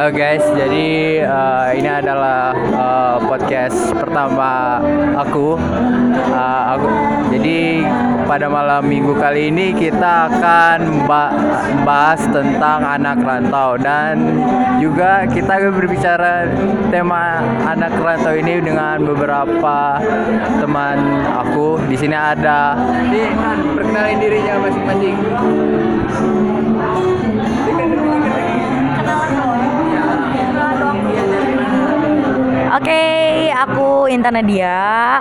Halo guys, jadi uh, ini adalah uh, podcast pertama aku. Uh, aku. Jadi pada malam minggu kali ini kita akan bahas tentang anak rantau dan juga kita akan berbicara tema anak rantau ini dengan beberapa teman aku. Di sini ada, nih kan perkenalin dirinya masing-masing. Oke, aku Intan Nadia.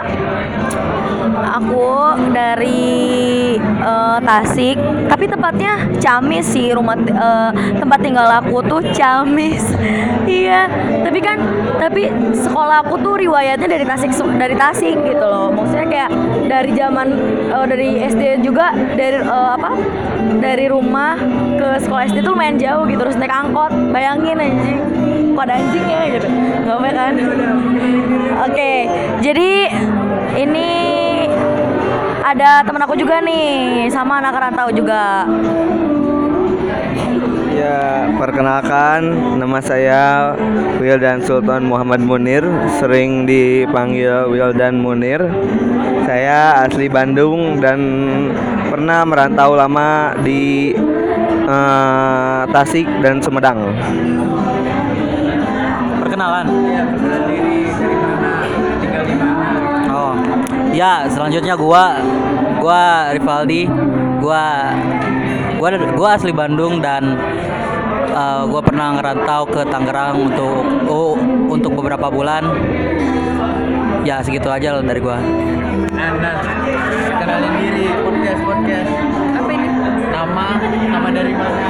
Aku dari uh, Tasik, tapi tepatnya Camis sih rumah uh, tempat tinggal aku tuh Camis. iya, tapi kan tapi sekolah aku tuh riwayatnya dari Tasik dari Tasik gitu loh. Maksudnya kayak dari zaman uh, dari SD juga dari uh, apa? Dari rumah ke sekolah SD tuh lumayan jauh gitu terus naik angkot. Bayangin anjing pada anjingnya gitu. Nggak apa kan? Oke jadi ini ada teman aku juga nih sama anak rantau juga. Ya, perkenalkan nama saya Wildan Sultan Muhammad Munir, sering dipanggil Wildan Munir. Saya asli Bandung dan pernah merantau lama di uh, Tasik dan Sumedang perkenalan. Iya, perkenalan diri dari mana, tinggal di mana. Oh. Ya, selanjutnya gua gua Rivaldi. Gua gua gua asli Bandung dan uh, gua pernah ngerantau ke Tangerang untuk oh, untuk beberapa bulan. Ya, segitu aja loh dari gua. Nah, nah, kenalin diri podcast podcast. Apa ini? Nama, nama dari mana?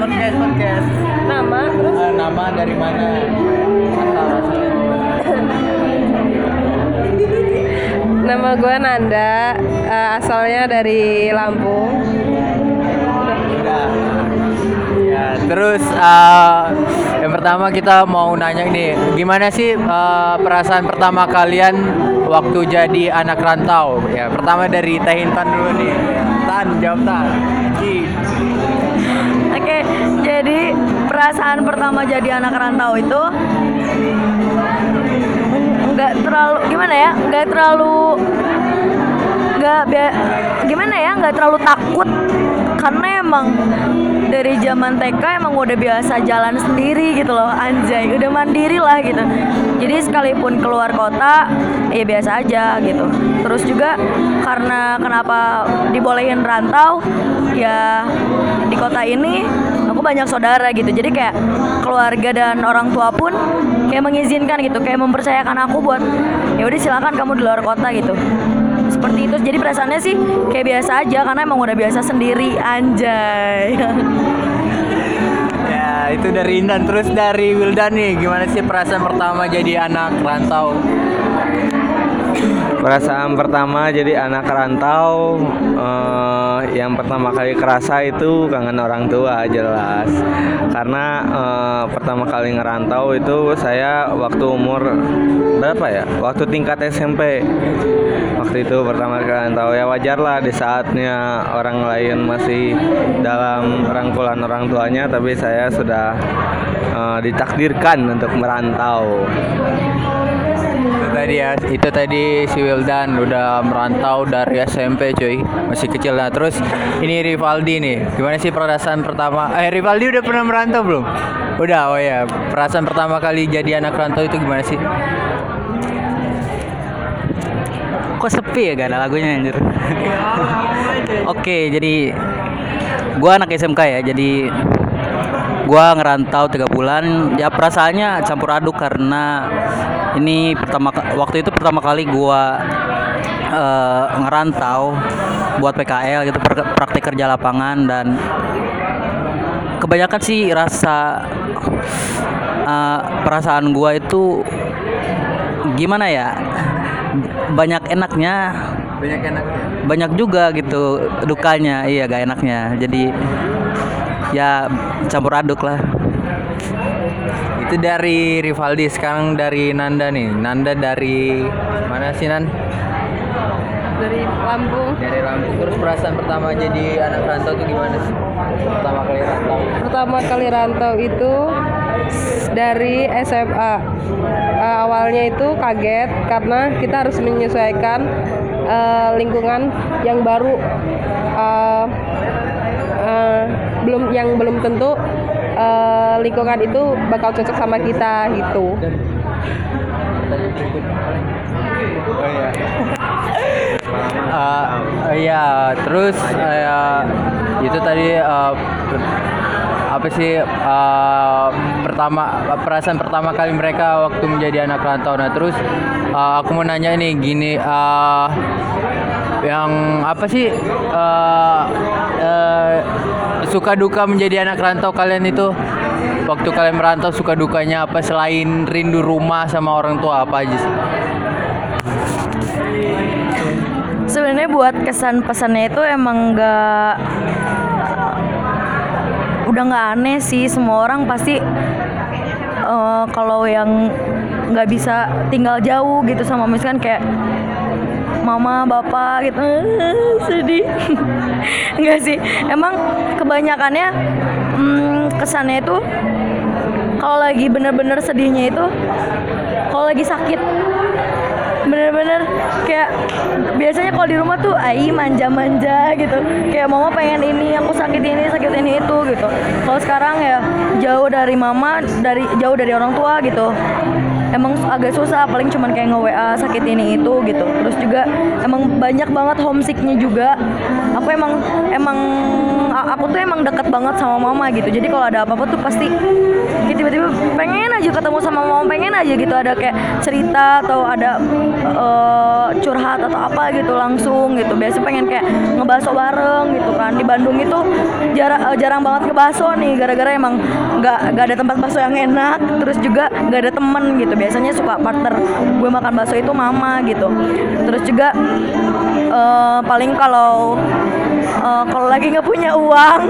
Podcast podcast. Nama, terus? Uh, nama dari mana? Nama gue Nanda, uh, asalnya dari Lampung. Ya, terus uh, yang pertama kita mau nanya ini, gimana sih uh, perasaan pertama kalian waktu jadi anak rantau? Ya, pertama dari Teh Intan dulu nih. Tan, jawab Tan. Oke, jadi perasaan pertama jadi anak rantau itu nggak terlalu gimana ya? Nggak terlalu nggak gimana ya? Nggak terlalu takut. Karena emang dari zaman TK emang udah biasa jalan sendiri gitu loh anjay. Udah mandiri lah gitu. Jadi sekalipun keluar kota ya biasa aja gitu. Terus juga karena kenapa dibolehin rantau ya di kota ini banyak saudara gitu. Jadi kayak keluarga dan orang tua pun kayak mengizinkan gitu kayak mempercayakan aku buat ya udah silakan kamu di luar kota gitu. Seperti itu. Jadi perasaannya sih kayak biasa aja karena emang udah biasa sendiri anjay. Ya itu dari Indan terus dari Wildan nih gimana sih perasaan pertama jadi anak rantau perasaan pertama jadi anak rantau uh, yang pertama kali kerasa itu kangen orang tua jelas. Karena uh, pertama kali ngerantau itu saya waktu umur berapa ya? Waktu tingkat SMP waktu itu pertama kali rantau ya wajar lah di saatnya orang lain masih dalam rangkulan orang tuanya tapi saya sudah uh, ditakdirkan untuk merantau tadi ya itu tadi si Wildan udah merantau dari SMP cuy. Masih kecil lah. Terus ini Rivaldi nih. Gimana sih perasaan pertama? Eh Rivaldi udah pernah merantau belum? Udah oh ya perasaan pertama kali jadi anak rantau itu gimana sih? Kok sepi ya gak ada lagunya anjir? Oke jadi gua anak SMK ya jadi gua ngerantau tiga bulan ya perasaannya campur aduk karena ini pertama waktu itu pertama kali gua uh, ngerantau buat PKL gitu praktik kerja lapangan dan kebanyakan sih rasa uh, perasaan gua itu gimana ya banyak enaknya. Banyak enaknya. Banyak juga gitu dukanya iya gak enaknya. Jadi ya campur aduk lah. Itu dari Rivaldi sekarang dari Nanda nih. Nanda dari mana sih Nan? Dari Lampung dari Lampung terus perasaan pertama jadi anak rantau itu gimana sih? Pertama kali rantau. Pertama kali rantau itu dari SMA. Eh, awalnya itu kaget karena kita harus menyesuaikan eh, lingkungan yang baru. Eh, eh, belum yang belum tentu eh, lingkungan itu bakal cocok sama kita gitu. Eh, Iya, terus eh, itu tadi per- apa sih eh, pertama perasaan pertama kali mereka waktu menjadi anak rantau. Nah, terus eh, aku mau nanya nih gini eh, yang apa sih eh, eh, suka duka menjadi anak rantau kalian itu? Waktu kalian merantau suka dukanya apa selain rindu rumah sama orang tua? Apa aja sih? Sebenarnya buat kesan pesannya itu emang nggak udah nggak aneh sih. Semua orang pasti eh, kalau yang nggak bisa tinggal jauh gitu sama misalkan kayak mama bapak gitu. Sedih. Nggak sih. Emang kebanyakannya hmm, kesannya itu kalau lagi bener-bener sedihnya itu kalau lagi sakit bener-bener kayak biasanya kalau di rumah tuh ai manja-manja gitu. Kayak mama pengen ini aku sakit ini sakit ini itu gitu. Kalau sekarang ya jauh dari mama dari jauh dari orang tua gitu emang agak susah paling cuman kayak nge WA sakit ini itu gitu. Terus juga emang banyak banget homesicknya juga. Aku emang emang aku tuh emang deket banget sama mama gitu. Jadi kalau ada apa-apa tuh pasti kayak tiba-tiba pengen aja ketemu sama mama pengen aja gitu. Ada kayak cerita atau ada eh, curhat atau apa gitu langsung gitu. Biasa pengen kayak ngebaso bareng gitu kan. Di Bandung itu jarang jarang banget ngebaso nih. Gara-gara emang nggak nggak ada tempat bakso yang enak. Terus juga nggak ada temen gitu biasanya suka partner gue makan bakso itu mama gitu. Terus juga eh, paling kalau eh, kalau lagi nggak punya uang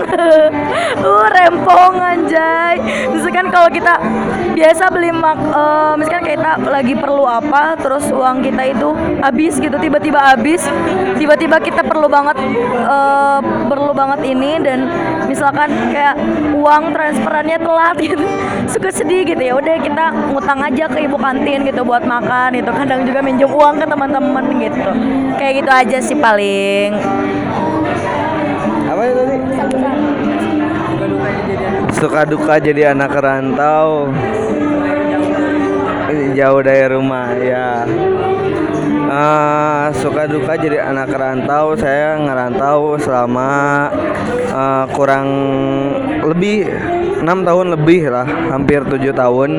uh rempong anjay. Misalkan kalau kita biasa beli mak eh, misalkan kita lagi perlu apa terus uang kita itu habis gitu tiba-tiba habis tiba-tiba kita perlu banget eh, perlu banget ini dan misalkan kayak uang transferannya telat gitu suka sedih gitu. Ya udah kita ngutang aja ibu kantin gitu buat makan itu kadang juga minjem uang ke teman-teman gitu. Kayak gitu aja sih paling. Tadi? Suka duka jadi anak rantau. Jauh dari rumah ya. Eh, suka duka jadi anak rantau. Saya ngerantau selama eh, kurang lebih enam tahun lebih lah. Hampir tujuh tahun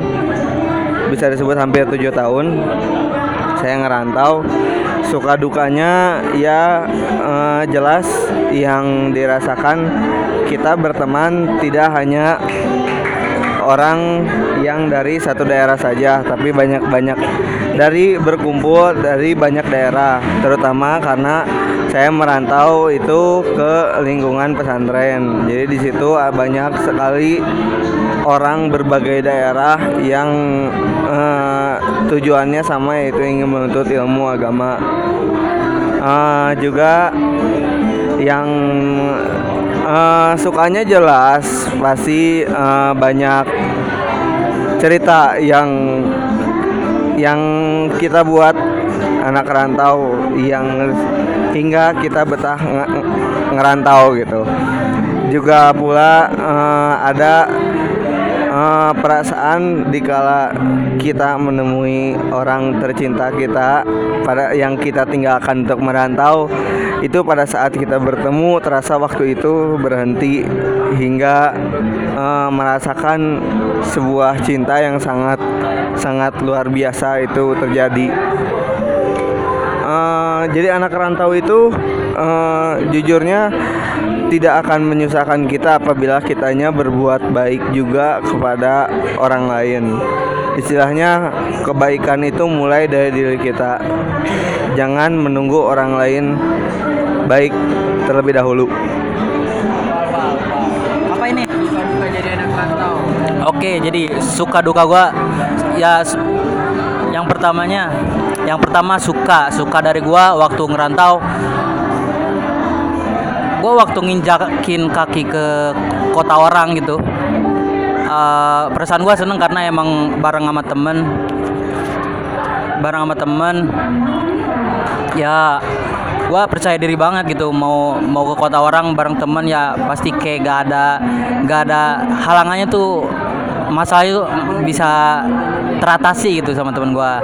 bisa disebut hampir tujuh tahun. Saya ngerantau. Suka dukanya ya eh, jelas yang dirasakan kita berteman tidak hanya orang yang dari satu daerah saja tapi banyak-banyak dari berkumpul dari banyak daerah terutama karena saya merantau itu ke lingkungan pesantren. Jadi di situ banyak sekali orang berbagai daerah yang eh, tujuannya sama yaitu ingin menuntut ilmu agama. Eh, juga yang eh, sukanya jelas pasti eh, banyak cerita yang yang kita buat anak rantau yang hingga kita betah nge- ngerantau gitu. Juga pula eh, ada eh, perasaan dikala kita menemui orang tercinta kita pada yang kita tinggalkan untuk merantau itu pada saat kita bertemu terasa waktu itu berhenti hingga eh, merasakan sebuah cinta yang sangat sangat luar biasa itu terjadi. Eh, jadi anak rantau itu eh, jujurnya tidak akan menyusahkan kita apabila kitanya berbuat baik juga kepada orang lain. Istilahnya kebaikan itu mulai dari diri kita. Jangan menunggu orang lain baik terlebih dahulu. Apa ini? Suka duka jadi anak rantau. Oke, jadi suka duka gua ya yang pertamanya yang pertama suka, suka dari gua waktu ngerantau gua waktu nginjakin kaki ke kota orang gitu. eh, perasaan gua seneng karena emang bareng sama temen bareng sama temen ya gua percaya diri banget gitu mau mau ke kota orang bareng temen ya pasti kayak gak ada gak ada halangannya tuh masalah itu bisa teratasi gitu sama temen gua.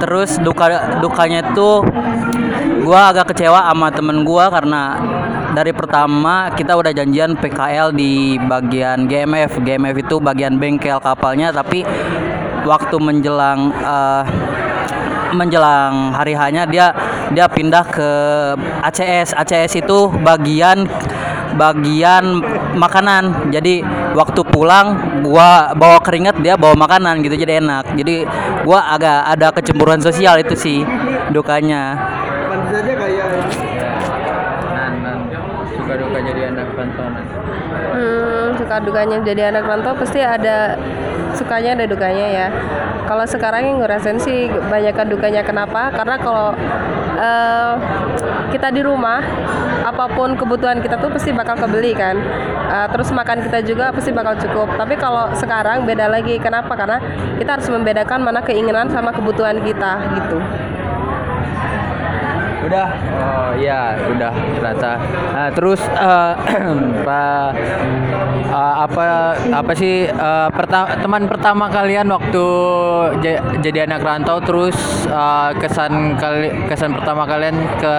Terus duka dukanya tuh gua agak kecewa sama temen gua karena dari pertama kita udah janjian PKL di bagian GMF GMF itu bagian bengkel kapalnya tapi waktu menjelang eh, menjelang hari hanya dia dia pindah ke ACS ACS itu bagian bagian makanan jadi waktu pulang gua bawa keringat dia bawa makanan gitu jadi enak jadi gua agak ada kecemburuan sosial itu sih dukanya. Suka duka jadi anak rantau. Hmm, suka dukanya jadi anak rantau pasti ada sukanya ada dukanya ya. Kalau sekarang yang ngerasain sih banyak dukanya kenapa? Karena kalau eh, kita di rumah apa pun kebutuhan kita tuh pasti bakal kebeli kan. Eh, terus makan kita juga pasti bakal cukup. Tapi kalau sekarang beda lagi. Kenapa? Karena kita harus membedakan mana keinginan sama kebutuhan kita gitu. Udah. Oh iya, udah ternyata. Nah, terus eh, pa- eh, apa apa sih eh, perta- teman pertama kalian waktu ja- jadi anak rantau terus eh, kesan kali kesan pertama kalian ke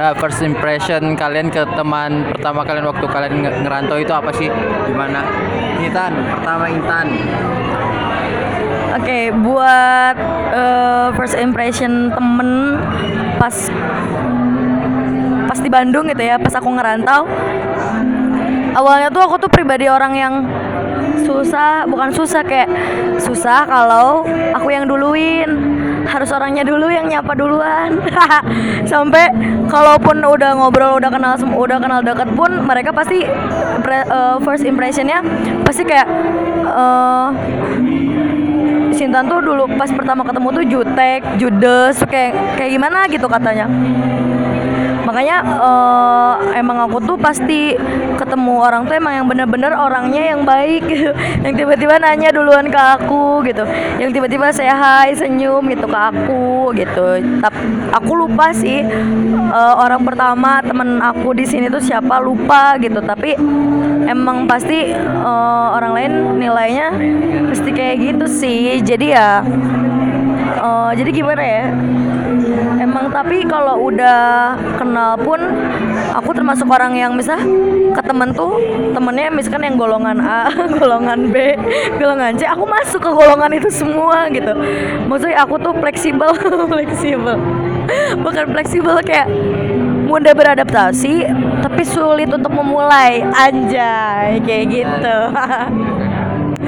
eh, first impression kalian ke teman pertama kalian waktu kalian nge- ngerantau itu apa sih? Gimana? Intan, pertama Intan. Oke, buat eh, first impression temen pas pas di Bandung gitu ya, pas aku ngerantau. Awalnya tuh aku tuh pribadi orang yang susah, bukan susah kayak susah kalau aku yang duluin. Harus orangnya dulu yang nyapa duluan. Sampai kalaupun udah ngobrol, udah kenal udah kenal deket pun mereka pasti eh, first impressionnya pasti kayak eh Sintan tuh dulu pas pertama ketemu tuh jutek, judes, kayak kayak gimana gitu katanya. Makanya eh, emang aku tuh pasti ketemu orang tuh emang yang bener-bener orangnya yang baik gitu. Yang tiba-tiba nanya duluan ke aku gitu. Yang tiba-tiba saya hai senyum gitu ke aku gitu. Tapi aku lupa sih eh, orang pertama temen aku di sini tuh siapa lupa gitu. Tapi emang pasti eh, orang lain nilainya pasti kayak gitu sih. Jadi ya eh, jadi gimana ya? Emang tapi kalau udah kenal pun aku termasuk orang yang misal ke temen tuh temennya misalkan yang golongan A, golongan B, golongan C, aku masuk ke golongan itu semua gitu. Maksudnya aku tuh fleksibel, fleksibel. Bukan fleksibel kayak mudah beradaptasi tapi sulit untuk memulai anjay kayak gitu.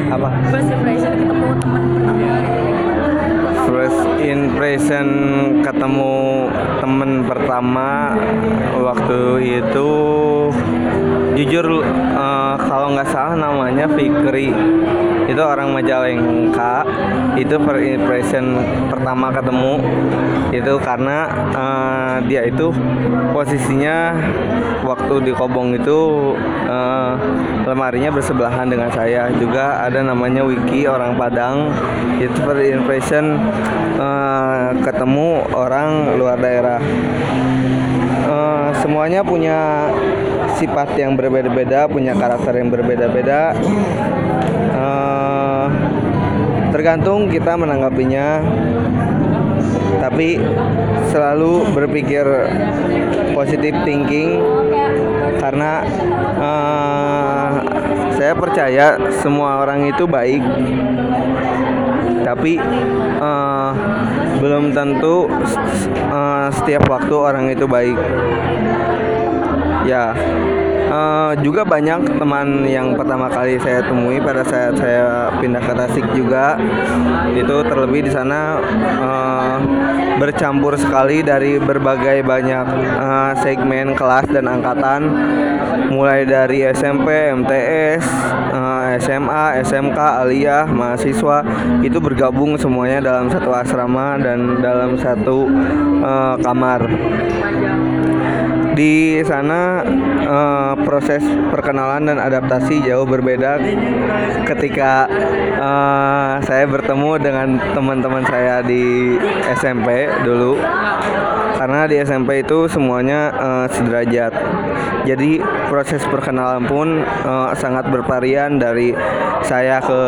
apa First impression ketemu teman first impression ketemu temen pertama waktu itu jujur eh, kalau nggak salah namanya Fikri. Itu orang Majalengka. Itu first impression pertama ketemu. Itu karena eh, dia itu posisinya waktu di Kobong itu eh, lemarinya bersebelahan dengan saya. Juga ada namanya Wiki orang Padang. Itu first impression eh, ketemu orang luar daerah. Eh, semuanya punya sifat yang berbeda-beda, punya karakter yang berbeda-beda. Eh, tergantung kita menanggapinya, tapi selalu berpikir positive thinking karena eh, saya percaya semua orang itu baik. Tapi eh, belum tentu eh, setiap waktu orang itu baik ya. Eh, juga banyak teman yang pertama kali saya temui pada saat saya pindah ke Tasik juga. Itu terlebih di sana eh, bercampur sekali dari berbagai banyak eh, segmen kelas dan angkatan. Mulai dari SMP, MTS, eh, SMA, SMK, aliyah, mahasiswa. Itu bergabung semuanya dalam satu asrama dan dalam satu eh, kamar di sana eh, proses perkenalan dan adaptasi jauh berbeda ketika eh, saya bertemu dengan teman-teman saya di SMP dulu. Karena di SMP itu semuanya eh, sederajat. Jadi proses perkenalan pun eh, sangat bervarian dari saya ke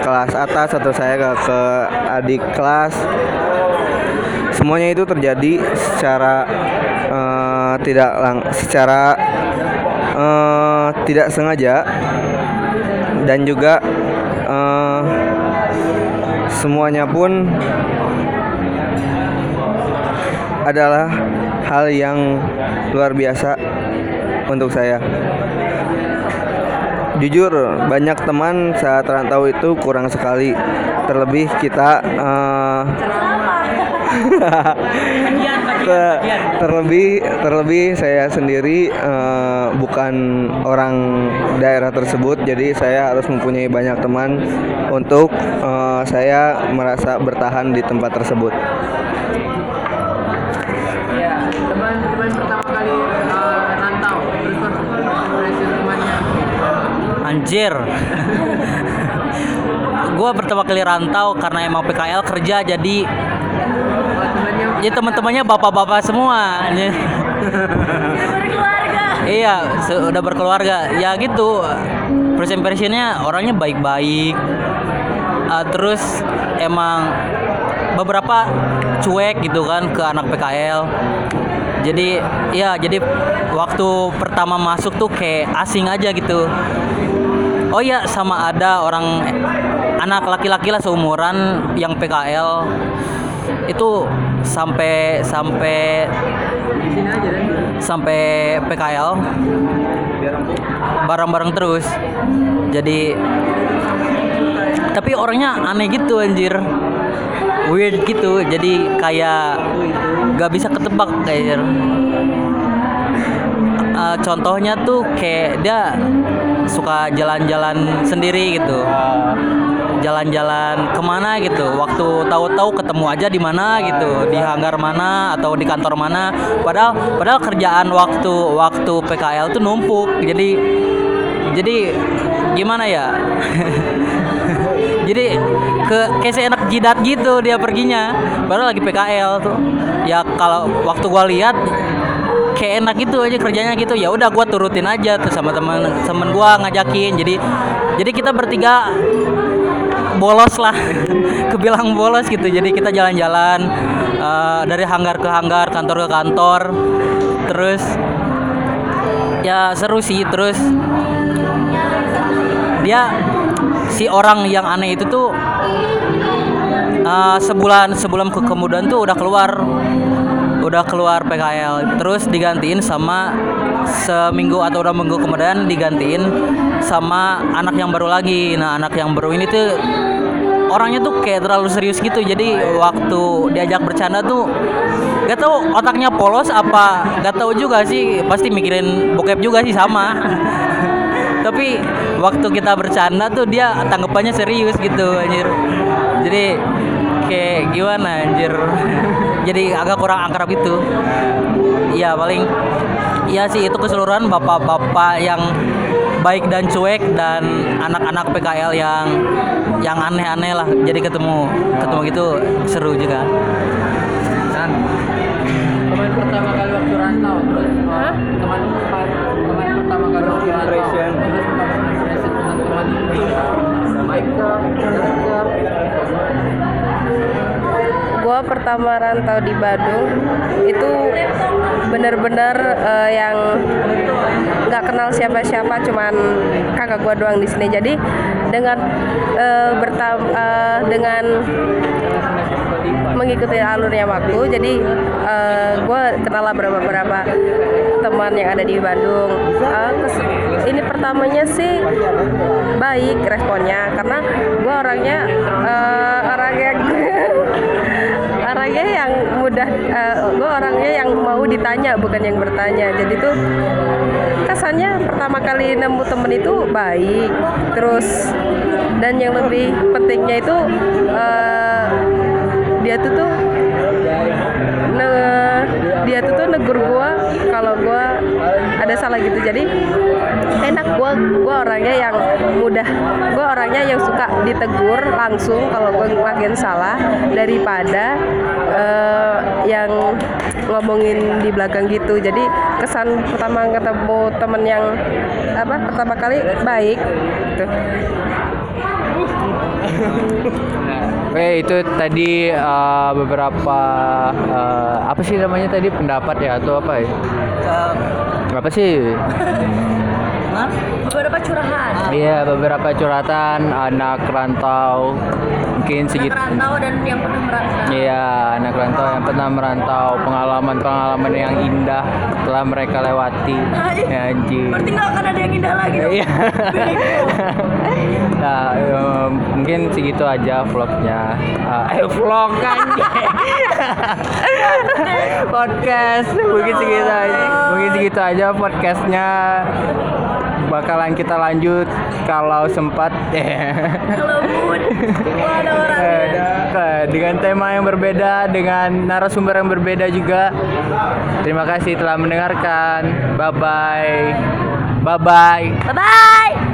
kelas atas atau saya ke, ke adik kelas semuanya itu terjadi secara eh, tidak lang secara eh, tidak sengaja dan juga eh, semuanya pun adalah hal yang luar biasa untuk saya. Jujur, banyak teman saat rantau itu kurang sekali. Terlebih kita eh, Ter- terlebih terlebih saya sendiri eh, bukan orang daerah tersebut jadi saya harus mempunyai banyak teman untuk eh, saya merasa bertahan di tempat tersebut. Ya, teman-teman pertama kali eh, rantau, temannya. Anjir. gua pertama kali rantau karena emang PKL kerja jadi Ya teman-temannya bapak-bapak semua. Iya, se- udah berkeluarga. Ya gitu. First impressionnya orangnya baik-baik. Ah, terus emang beberapa cuek gitu kan ke anak PKL. Jadi ya jadi waktu pertama masuk tuh kayak asing aja gitu. Oh iya sama ada orang anak laki-laki lah seumuran yang PKL itu sampai sampai sampai PKL bareng-bareng terus. Jadi tapi orangnya aneh gitu anjir. Weird gitu. Jadi kayak gak bisa ketebak kayak Eh, contohnya tuh kayak dia suka jalan-jalan sendiri gitu jalan-jalan ke mana gitu. Waktu tahu-tahu ketemu aja di mana gitu. Di hanggar mana atau di kantor mana. Padahal padahal kerjaan waktu waktu PKL tuh numpuk. Jadi jadi gimana ya? Jadi ke kayak seenak jidat gitu dia perginya. Padahal lagi PKL tuh. Ya kalau waktu gua lihat kayak enak gitu aja kerjanya gitu. Ya udah gua turutin aja tuh sama teman temen gua ngajakin. Jadi jadi kita bertiga bolos lah. Kebilang bolos gitu. Jadi kita jalan-jalan eh, dari hanggar ke hanggar kantor ke kantor. Terus ya seru sih. Terus dia si orang yang aneh itu tuh eh, sebulan sebelum ke kemudian tuh udah keluar. Udah keluar PKL terus digantiin sama seminggu atau dua minggu kemudian digantiin sama anak yang baru lagi. Nah anak yang baru ini tuh orangnya tuh kayak terlalu serius gitu. Jadi waktu diajak bercanda tuh gak tahu otaknya polos apa gak tahu juga sih. Pasti mikirin bokep juga sih sama. Tapi waktu kita bercanda tuh dia tanggapannya serius gitu anjir. Jadi kayak gimana anjir? Jadi agak kurang akrab gitu. Ya paling ya sih itu keseluruhan bapak-bapak yang baik dan cuek dan anak-anak PKL yang yang aneh-aneh lah. Jadi ketemu ketemu gitu seru juga. Dan teman pertama kali waktu rantau, terus teman teman teman pertama kali waktu rantau, Impression. terus impression teman-teman itu baik ke Gua pertama rantau di Bandung itu bener-bener eh, yang nggak kenal siapa-siapa, cuman kakak gua doang di sini. Jadi dengan eh, bertam eh, dengan mengikuti alurnya waktu, jadi gue kenal beberapa beberapa teman yang ada di Bandung. Kes- ini pertamanya sih baik responnya karena gue orangnya eh, orang yang orangnya yang mudah gue orangnya yang mau ditanya bukan yang bertanya. Jadi tuh kesannya pertama kali nemu temen itu baik terus dan yang lebih pentingnya itu eh, dia tuh tuh salah gitu. Jadi enak. Gue gue orangnya yang mudah gue orangnya yang suka ditegur langsung kalau gue ngelakuin salah daripada eh, yang ngomongin di belakang gitu. Jadi kesan pertama ketemu temen yang apa pertama kali baik gitu. Oke itu tadi eh, beberapa eh, apa sih namanya tadi? Pendapat ya atau apa ya? Apa sih? Beberapa curahan Iya beberapa curhatan anak rantau mungkin segitu. rantau dan yang pernah merantau Iya anak rantau yang pernah merantau pengalaman-pengalaman yang indah telah mereka lewati. Ya, anjing. berarti nggak akan ada yang indah lagi Iya. nah, em, mungkin segitu aja vlognya. Ah, eh vlog anjing. Podcast mungkin segitu aja. Mungkin segitu aja podcastnya. Bakalan kita lanjut kalau sempat. kalau ada orang Eh, dengan tema yang berbeda, dengan narasumber yang berbeda juga. Terima kasih telah mendengarkan. Bye bye. Bye bye. bye bye